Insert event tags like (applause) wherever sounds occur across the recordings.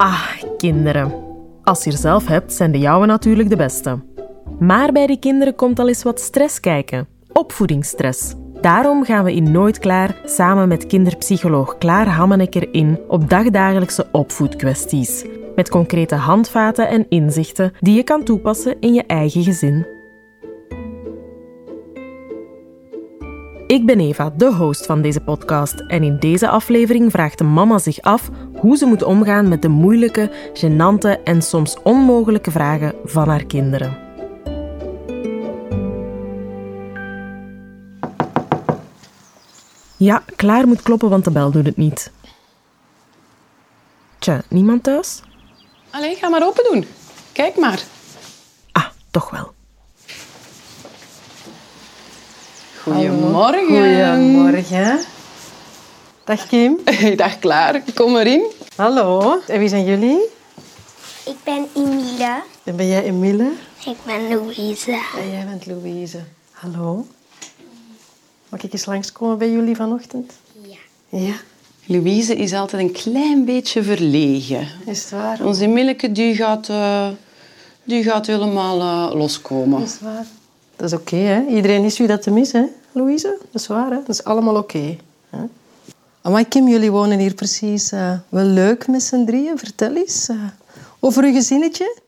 Ah, kinderen. Als je er zelf hebt, zijn de jouwe natuurlijk de beste. Maar bij die kinderen komt al eens wat stress kijken. Opvoedingsstress. Daarom gaan we in Nooit Klaar samen met kinderpsycholoog Klaar Hammenekker in op dagdagelijkse opvoedkwesties. Met concrete handvaten en inzichten die je kan toepassen in je eigen gezin. Ik ben Eva, de host van deze podcast. En in deze aflevering vraagt de mama zich af hoe ze moet omgaan met de moeilijke, gênante en soms onmogelijke vragen van haar kinderen. Ja, klaar moet kloppen, want de bel doet het niet. Tja, niemand thuis? Allee, ga maar open doen. Kijk maar. Ah, toch wel. Goedemorgen. Goedemorgen. Dag Kim. (laughs) Dag Klaar, kom erin. Hallo. En wie zijn jullie? Ik ben Emiele. En ben jij Emile? Ik ben Louise. En jij bent Louise. Hallo. Mag ik eens langskomen bij jullie vanochtend? Ja. Ja. Louise is altijd een klein beetje verlegen. Is het waar? Onze Milleke die gaat, eh, die gaat helemaal eh, loskomen. Is het waar? Dat is oké, hè? Iedereen is u dat te mis, hè, Louise? Dat is waar, hè? Dat is allemaal oké. hè? Amai, Kim, jullie wonen hier precies eh, wel leuk met z'n drieën. Vertel eens eh, over uw gezinnetje.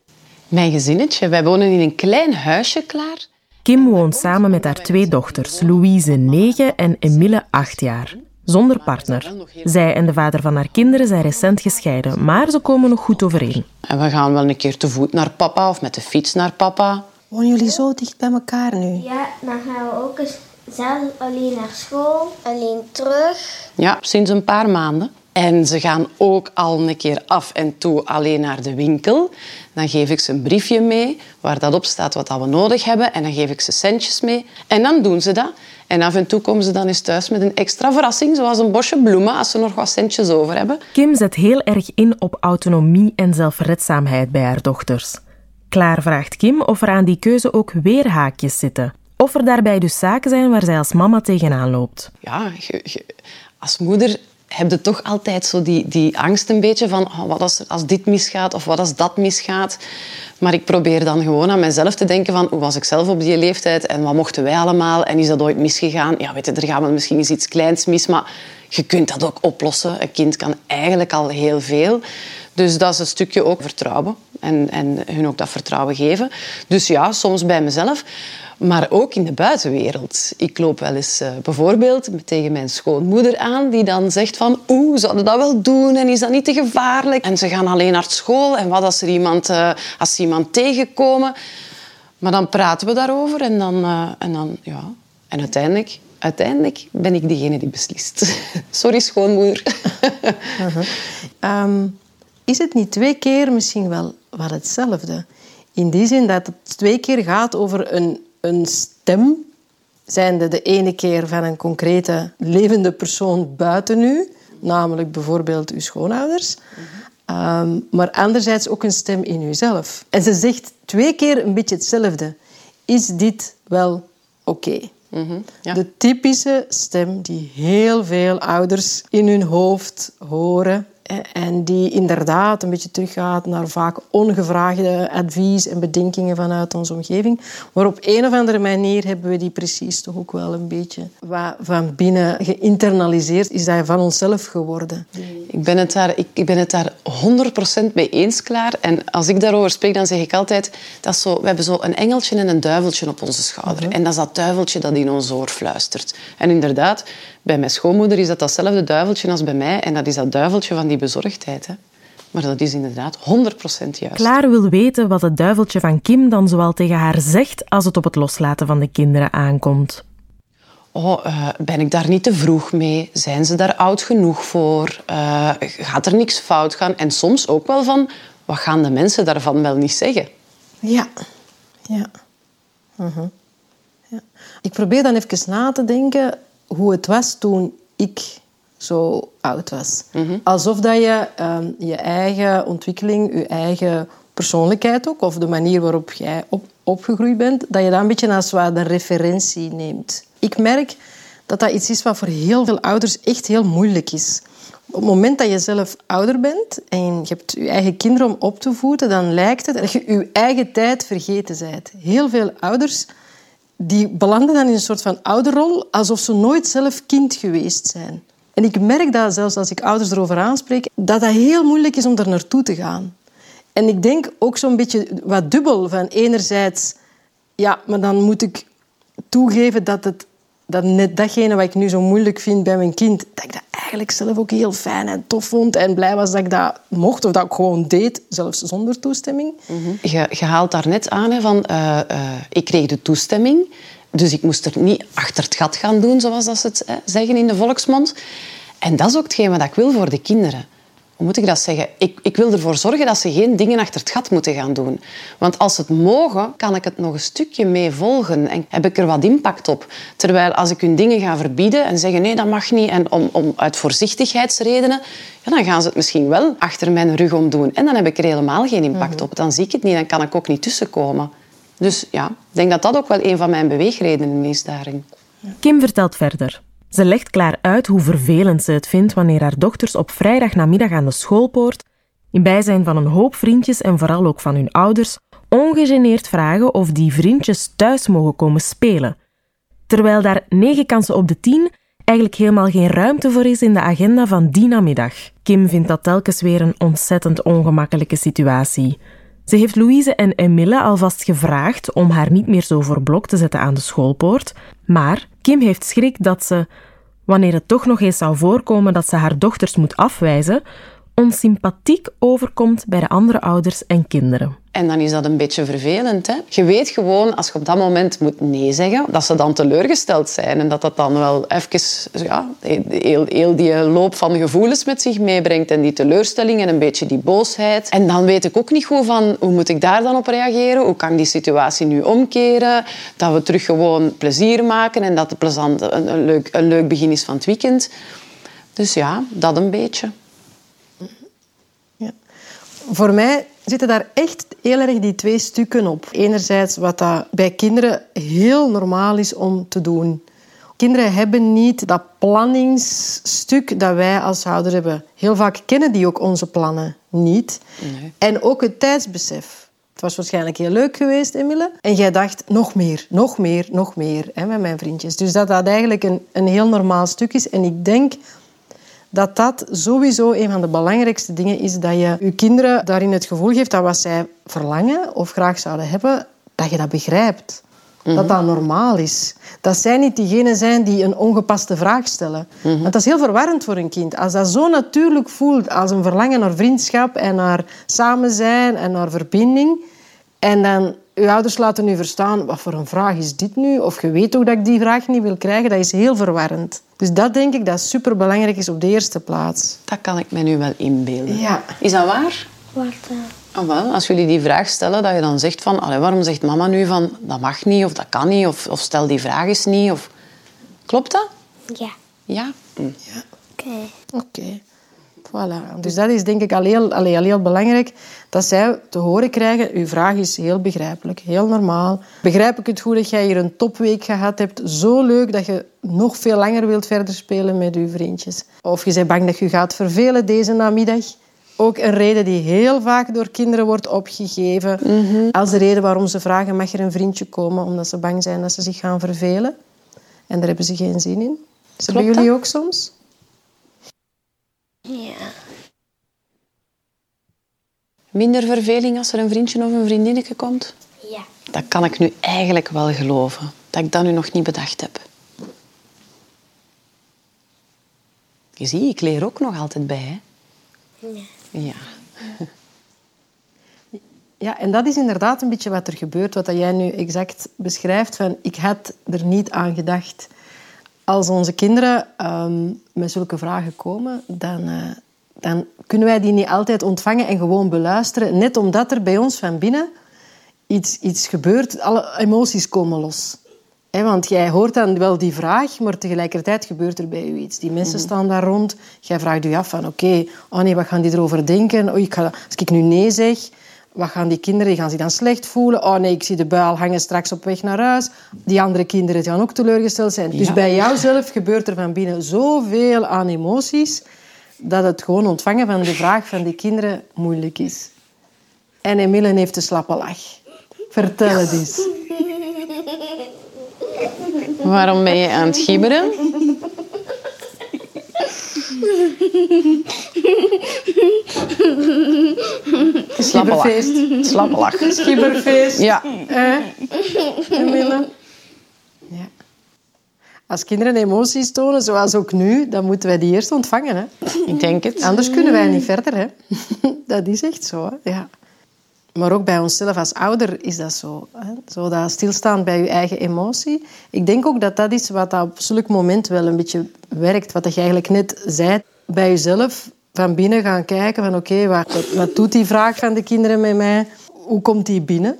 Mijn gezinnetje, wij wonen in een klein huisje, Klaar. Kim woont samen met haar twee dochters, Louise 9 en Emile 8 jaar. Zonder partner. Zij en de vader van haar kinderen zijn recent gescheiden, maar ze komen nog goed overeen. En we gaan wel een keer te voet naar papa of met de fiets naar papa. Wonen jullie zo dicht bij elkaar nu? Ja, dan gaan we ook eens zelf alleen naar school. Alleen terug. Ja, sinds een paar maanden. En ze gaan ook al een keer af en toe alleen naar de winkel. Dan geef ik ze een briefje mee waar dat op staat wat dat we nodig hebben. En dan geef ik ze centjes mee. En dan doen ze dat. En af en toe komen ze dan eens thuis met een extra verrassing, zoals een bosje bloemen, als ze nog wat centjes over hebben. Kim zet heel erg in op autonomie en zelfredzaamheid bij haar dochters. Klaar vraagt Kim of er aan die keuze ook weer haakjes zitten. Of er daarbij dus zaken zijn waar zij als mama tegenaan loopt. Ja, als moeder heb je toch altijd zo die, die angst een beetje van oh, wat als, als dit misgaat of wat als dat misgaat. Maar ik probeer dan gewoon aan mezelf te denken van hoe was ik zelf op die leeftijd en wat mochten wij allemaal en is dat ooit misgegaan? Ja, weet je, er gaat wel misschien eens iets kleins mis, maar je kunt dat ook oplossen. Een kind kan eigenlijk al heel veel. Dus dat is een stukje ook vertrouwen en, en hun ook dat vertrouwen geven. Dus ja, soms bij mezelf, maar ook in de buitenwereld. Ik loop wel eens eh, bijvoorbeeld tegen mijn schoonmoeder aan, die dan zegt van oeh, zouden dat wel doen en is dat niet te gevaarlijk? En ze gaan alleen naar school en wat als, er iemand, eh, als ze iemand tegenkomen? Maar dan praten we daarover en dan, eh, en dan ja. En uiteindelijk, uiteindelijk ben ik degene die beslist. (laughs) Sorry, schoonmoeder. (laughs) Ehm, is het niet twee keer misschien wel, wel hetzelfde? In die zin dat het twee keer gaat over een, een stem, zijnde de ene keer van een concrete levende persoon buiten u, namelijk bijvoorbeeld uw schoonouders, Ehm, maar anderzijds ook een stem in uzelf. En ze zegt twee keer een beetje hetzelfde. Is dit wel oké? ja. De typische stem die heel veel ouders in hun hoofd horen. En die inderdaad een beetje teruggaat naar vaak ongevraagde advies en bedenkingen vanuit onze omgeving. Maar op een of andere manier hebben we die precies toch ook wel een beetje van binnen geïnternaliseerd. Is dat van onszelf geworden. Ik ben het daar, ik, ik ben het daar 100% mee eens, klaar. En als ik daarover spreek, dan zeg ik altijd... Dat zo, we hebben zo een engeltje en een duiveltje op onze schouder. En dat is dat duiveltje dat in ons oor fluistert. En inderdaad, bij mijn schoonmoeder is dat datzelfde duiveltje als bij mij. En dat is dat duiveltje van die bezorgdheid. Hè. Maar dat is inderdaad 100% juist. Klaar wil weten wat het duiveltje van Kim dan zoal tegen haar zegt als het op het loslaten van de kinderen aankomt. Oh, eh, ben ik daar niet te vroeg mee? Zijn ze daar oud genoeg voor? Eh, gaat er niks fout gaan? En soms ook wel van, wat gaan de mensen daarvan wel niet zeggen? Ja. Ja. Mhm. ja. Ik probeer dan even na te denken hoe het was toen ik zo oud was. Alsof dat je ehm, je eigen ontwikkeling, je eigen persoonlijkheid ook, of de manier waarop jij op, opgegroeid bent, dat je dat een beetje als referentie neemt. Ik merk dat dat iets is wat voor heel veel ouders echt heel moeilijk is. Op het moment dat je zelf ouder bent en je hebt je eigen kinderen om op te voeden, dan lijkt het dat je je eigen tijd vergeten bent. Heel veel ouders die belanden dan in een soort van ouderrol, alsof ze nooit zelf kind geweest zijn. En ik merk dat zelfs als ik ouders erover aanspreek, dat dat heel moeilijk is om er naartoe te gaan. En ik denk ook zo'n beetje wat dubbel. Van enerzijds, ja, maar dan moet ik toegeven dat het dat net datgene wat ik nu zo moeilijk vind bij mijn kind, dat eigenlijk zelf ook heel fijn en tof vond en blij was dat ik dat mocht of dat ik gewoon deed, zelfs zonder toestemming. Je, je haalt daar net aan hè, van, uh, uh, ik kreeg de toestemming, dus ik moest er niet achter het gat gaan doen, zoals dat ze het zeggen in de volksmond. En dat is ook hetgeen wat ik wil voor de kinderen hoe moet ik dat zeggen? Ik, ik wil ervoor zorgen dat ze geen dingen achter het gat moeten gaan doen. Want als ze het mogen, kan ik het nog een stukje mee volgen en heb ik er wat impact op. Terwijl als ik hun dingen ga verbieden en zeggen nee, dat mag niet en om, om uit voorzichtigheidsredenen, ja, dan gaan ze het misschien wel achter mijn rug om doen. En dan heb ik er helemaal geen impact op. Dan zie ik het niet, dan kan ik ook niet tussenkomen. Dus ja, ik denk dat dat ook wel een van mijn beweegredenen is daarin. Kim vertelt verder. Ze legt klaar uit hoe vervelend ze het vindt wanneer haar dochters op vrijdagnamiddag aan de schoolpoort, in bijzijn van een hoop vriendjes en vooral ook van hun ouders, ongegeneerd vragen of die vriendjes thuis mogen komen spelen. Terwijl daar negen kansen op de tien eigenlijk helemaal geen ruimte voor is in de agenda van die namiddag. Kim vindt dat telkens weer een ontzettend ongemakkelijke situatie. Ze heeft Louise en Emille alvast gevraagd om haar niet meer zo voor blok te zetten aan de schoolpoort, maar Kim heeft schrik dat ze, wanneer het toch nog eens zou voorkomen dat ze haar dochters moet afwijzen, onsympathiek overkomt bij de andere ouders en kinderen. En dan is dat een beetje vervelend. Hè? Je weet gewoon, als je op dat moment moet nee zeggen, dat ze dan teleurgesteld zijn. En dat dat dan wel even ja, heel, heel die loop van gevoelens met zich meebrengt. En die teleurstelling en een beetje die boosheid. En dan weet ik ook niet goed van, hoe moet ik daar dan op reageren? Hoe kan ik die situatie nu omkeren? Dat we terug gewoon plezier maken en dat het plezant, een, leuk, een leuk begin is van het weekend. Dus ja, dat een beetje. Voor mij zitten daar echt heel erg die twee stukken op. Enerzijds wat dat bij kinderen heel normaal is om te doen. Kinderen hebben niet dat planningsstuk dat wij als ouders hebben. Heel vaak kennen die ook onze plannen niet. Nee. En ook het tijdsbesef. Het was waarschijnlijk heel leuk geweest, Emile. En jij dacht, nog meer, nog meer, nog meer hè, met mijn vriendjes. Dus dat dat eigenlijk een, een heel normaal stuk is. En ik denk dat dat sowieso een van de belangrijkste dingen is dat je je kinderen daarin het gevoel geeft dat wat zij verlangen of graag zouden hebben, dat je dat begrijpt. Dat dat normaal is. Dat zij niet diegenen zijn die een ongepaste vraag stellen. Want dat is heel verwarrend voor een kind. Als dat zo natuurlijk voelt als een verlangen naar vriendschap en naar samen zijn en naar verbinding. En dan uw ouders laten u verstaan, wat voor een vraag is dit nu? Of je weet ook dat ik die vraag niet wil krijgen. Dat is heel verwarrend. Dus dat denk ik dat superbelangrijk is op de eerste plaats. Dat kan ik me nu wel inbeelden. Ja. Is dat waar? Wat Oh, wel, als jullie die vraag stellen, dat je dan zegt van... Allee, waarom zegt mama nu van, dat mag niet of dat kan niet? Of, of stel die vraag eens niet. Of... Klopt dat? Ja. Ja? Hm. Ja. Oké. Oké. Okay. Voilà. Dus dat is denk ik al heel, al heel belangrijk. Dat zij te horen krijgen, uw vraag is heel begrijpelijk, heel normaal. Begrijp ik het goed dat jij hier een topweek gehad hebt? Zo leuk dat je nog veel langer wilt verder spelen met uw vriendjes. Of je bent bang dat je gaat vervelen deze namiddag. Ook een reden die heel vaak door kinderen wordt opgegeven. Als de reden waarom ze vragen, mag er een vriendje komen? Omdat ze bang zijn dat ze zich gaan vervelen. En daar hebben ze geen zin in. Hebben jullie ook soms? Ja. Minder verveling als er een vriendje of een vriendinnetje komt? Ja. Dat kan ik nu eigenlijk wel geloven. Dat ik dat nu nog niet bedacht heb. Je ziet, ik leer ook nog altijd bij. Hè? Ja. Ja. Ja, en dat is inderdaad een beetje wat er gebeurt, wat jij nu exact beschrijft. Van, ik had er niet aan gedacht. Als onze kinderen um, met zulke vragen komen, dan, uh, dan kunnen wij die niet altijd ontvangen en gewoon beluisteren. Net omdat er bij ons van binnen iets, iets gebeurt, alle emoties komen los. He, want jij hoort dan wel die vraag, maar tegelijkertijd gebeurt er bij je iets. Die mensen staan daar rond. Jij vraagt je af van, oké, okay, oh nee, wat gaan die erover denken? Oh, ik ga, als ik nu nee zeg, wat gaan die kinderen? Gaan zich dan slecht voelen? Oh nee, ik zie de buil hangen straks op weg naar huis. Die andere kinderen gaan ook teleurgesteld zijn. Dus bij jou zelf gebeurt er van binnen zoveel aan emoties dat het gewoon ontvangen van de vraag van die kinderen moeilijk is. En Emile heeft een slappe lach. Vertel het eens. Waarom ben je aan het gibberen? Slappe lach. Schibberfeest. Ja. Eh? Ja. Als kinderen emoties tonen, zoals ook nu, dan moeten wij die eerst ontvangen. Hè? Ik denk het. Anders kunnen wij niet verder. Hè? Dat is echt zo. Hè? Ja. Maar ook bij onszelf als ouder is dat zo. Hè? Zo dat stilstaan bij je eigen emotie. Ik denk ook dat dat is wat op zulk moment wel een beetje werkt. Wat je eigenlijk net zei. Bij jezelf van binnen gaan kijken van oké, wat, wat doet die vraag van de kinderen met mij? Hoe komt die binnen?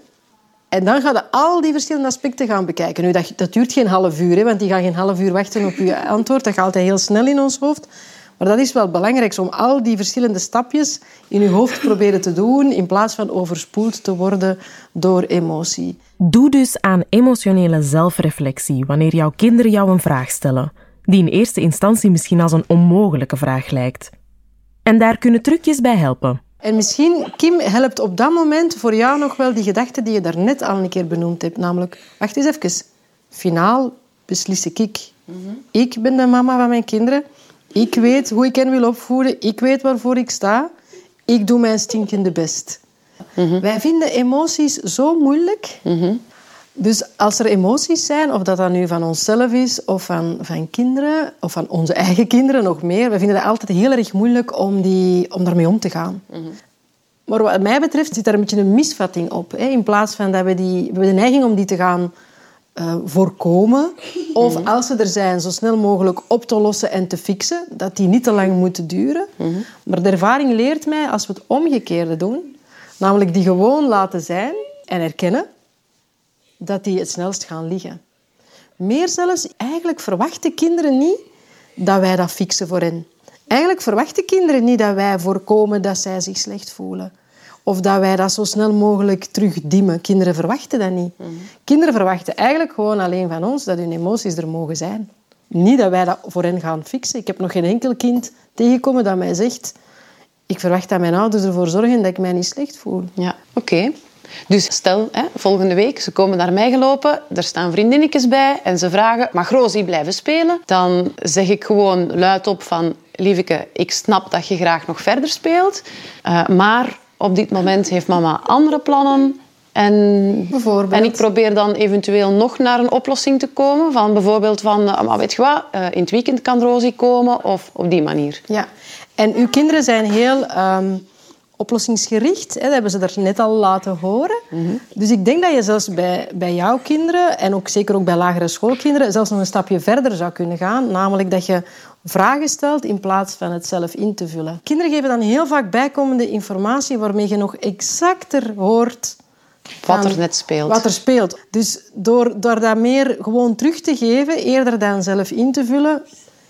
En dan gaan we al die verschillende aspecten gaan bekijken. Nu, dat, dat duurt geen half uur, hè, want die gaan geen half uur wachten op je antwoord. Dat gaat altijd heel snel in ons hoofd. Maar dat is wel belangrijk, om al die verschillende stapjes in je hoofd proberen te doen, in plaats van overspoeld te worden door emotie. Doe dus aan emotionele zelfreflectie wanneer jouw kinderen jou een vraag stellen, die in eerste instantie misschien als een onmogelijke vraag lijkt. En daar kunnen trucjes bij helpen. En misschien, Kim, helpt op dat moment voor jou nog wel die gedachte die je daarnet al een keer benoemd hebt. Namelijk, wacht eens even. Finaal beslis ik. Ik ben de mama van mijn kinderen. Ik weet hoe ik hen wil opvoeden. Ik weet waarvoor ik sta. Ik doe mijn stinkende best. Wij vinden emoties zo moeilijk. Dus als er emoties zijn, of dat dat nu van onszelf is, of van, van kinderen, of van onze eigen kinderen nog meer, we vinden het altijd heel erg moeilijk om, die, om daarmee om te gaan. Maar wat mij betreft zit daar een beetje een misvatting op. Hè? In plaats van dat we die... We de neiging om die te gaan eh, voorkomen. Of als ze er zijn, zo snel mogelijk op te lossen en te fixen. Dat die niet te lang moeten duren. Maar de ervaring leert mij, als we het omgekeerde doen, namelijk die gewoon laten zijn en erkennen, dat die het snelst gaan liggen. Meer zelfs, eigenlijk verwachten kinderen niet dat wij dat fixen voor hen. Eigenlijk verwachten kinderen niet dat wij voorkomen dat zij zich slecht voelen. Of dat wij dat zo snel mogelijk terugdimmen. Kinderen verwachten dat niet. Kinderen verwachten eigenlijk gewoon alleen van ons dat hun emoties er mogen zijn. Niet dat wij dat voor hen gaan fixen. Ik heb nog geen enkel kind tegengekomen dat mij zegt... Ik verwacht dat mijn ouders ervoor zorgen dat ik mij niet slecht voel. Ja, oké. Dus stel, hè, volgende week, ze komen naar mij gelopen, er staan vriendinnetjes bij en ze vragen, mag Rosie blijven spelen? Dan zeg ik gewoon luidop van, lieveke, ik snap dat je graag nog verder speelt, eh, maar op dit moment heeft mama andere plannen. En, Bijvoorbeeld. en ik probeer dan eventueel nog naar een oplossing te komen. Van bijvoorbeeld van, eh, maar weet je wat, eh, in het weekend kan Rosie komen of op die manier. Ja. En uw kinderen zijn heel ehm, oplossingsgericht. Hè? Dat hebben ze daar net al laten horen. Dus ik denk dat je zelfs bij, bij jouw kinderen, en ook zeker ook bij lagere schoolkinderen, zelfs nog een stapje verder zou kunnen gaan. Namelijk dat je vragen stelt in plaats van het zelf in te vullen. Kinderen geven dan heel vaak bijkomende informatie waarmee je nog exacter hoort Wat er net speelt. Wat er speelt. Dus door, door dat meer gewoon terug te geven, eerder dan zelf in te vullen,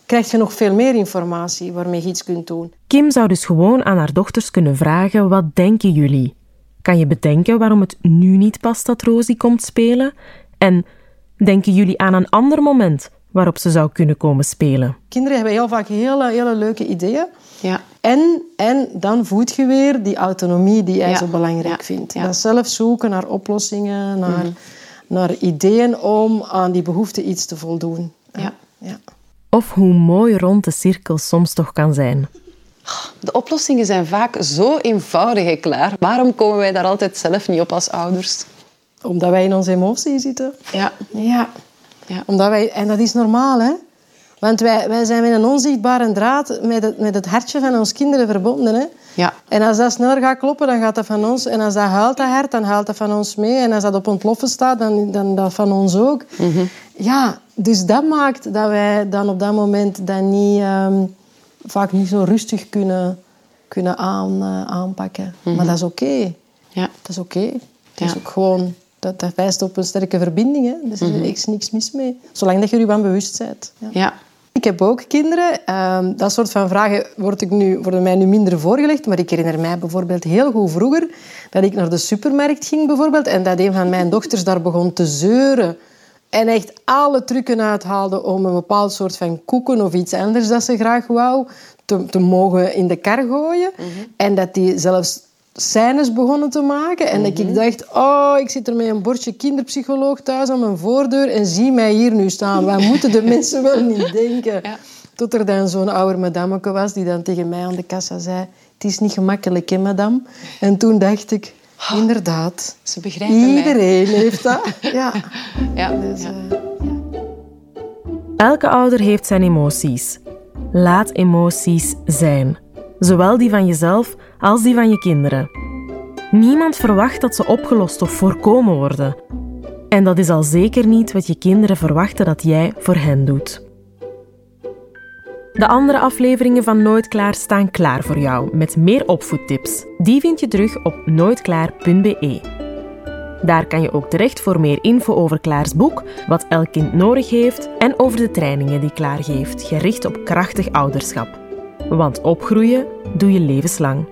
krijg je nog veel meer informatie waarmee je iets kunt doen. Kim zou dus gewoon aan haar dochters kunnen vragen: wat denken jullie? Kan je bedenken waarom het nu niet past dat Rosie komt spelen? En denken jullie aan een ander moment waarop ze zou kunnen komen spelen? Kinderen hebben heel vaak hele, hele leuke ideeën. Ja. En, en dan voed je weer die autonomie die jij Ja. zo belangrijk Ja. vindt. Ja. Dat zelf zoeken naar oplossingen, naar, naar ideeën om aan die behoefte iets te voldoen. Ja. ja. Of hoe mooi rond de cirkel soms toch kan zijn. De oplossingen zijn vaak zo eenvoudig en klaar. Waarom komen wij daar altijd zelf niet op als ouders? Omdat wij in onze emotie zitten. Ja. Ja. Ja. Omdat wij, en dat is normaal, hè? Want wij, wij zijn met een onzichtbare draad met het, met het hartje van ons kinderen verbonden. Hè? Ja. En als dat sneller gaat kloppen, dan gaat dat van ons. En als dat huilt, dat hart, dan huilt dat van ons mee. En als dat op ontploffen staat, dan, dan dat van ons ook. Ja, dus dat maakt dat wij dan op dat moment dat niet, ehm, vaak niet zo rustig kunnen, kunnen aan, eh, aanpakken. Maar dat is oké. Ja. Dat is oké. Dat is ook gewoon... Dat, dat wijst op een sterke verbinding. Hè? Dus er is niks mis mee. Zolang dat je er van bewust bent. Ja. Ja. Ik heb ook kinderen. Ehm, dat soort van vragen word ik nu, worden mij nu minder voorgelegd. Maar ik herinner mij bijvoorbeeld heel goed vroeger dat ik naar de supermarkt ging bijvoorbeeld, en dat een van mijn dochters daar begon te zeuren. En echt alle trucken uithaalde om een bepaald soort van koeken of iets anders dat ze graag wou te, te mogen in de kar gooien. En dat die zelfs scènes begonnen te maken. En dat ik dacht, oh, ik zit er met een bordje kinderpsycholoog thuis aan mijn voordeur en zie mij hier nu staan. Wat moeten de (laughs) mensen wel niet denken? Ja. Tot er dan zo'n oude madameke was die dan tegen mij aan de kassa zei... Het is niet gemakkelijk, hè, madame? En toen dacht ik, inderdaad, Ze begrijpen mij. iedereen (laughs) heeft dat. Ja. Ja, Dus, ja. eh, Elke ouder heeft zijn emoties. Laat emoties zijn, zowel die van jezelf als die van je kinderen. Niemand verwacht dat ze opgelost of voorkomen worden. En dat is al zeker niet wat je kinderen verwachten dat jij voor hen doet. De andere afleveringen van Nooit Klaar staan klaar voor jou met meer opvoedtips. Die vind je terug op nooitklaar.be. Daar kan je ook terecht voor meer info over Klaars boek, wat elk kind nodig heeft en over de trainingen die Klaar geeft, gericht op krachtig ouderschap. Want opgroeien doe je levenslang.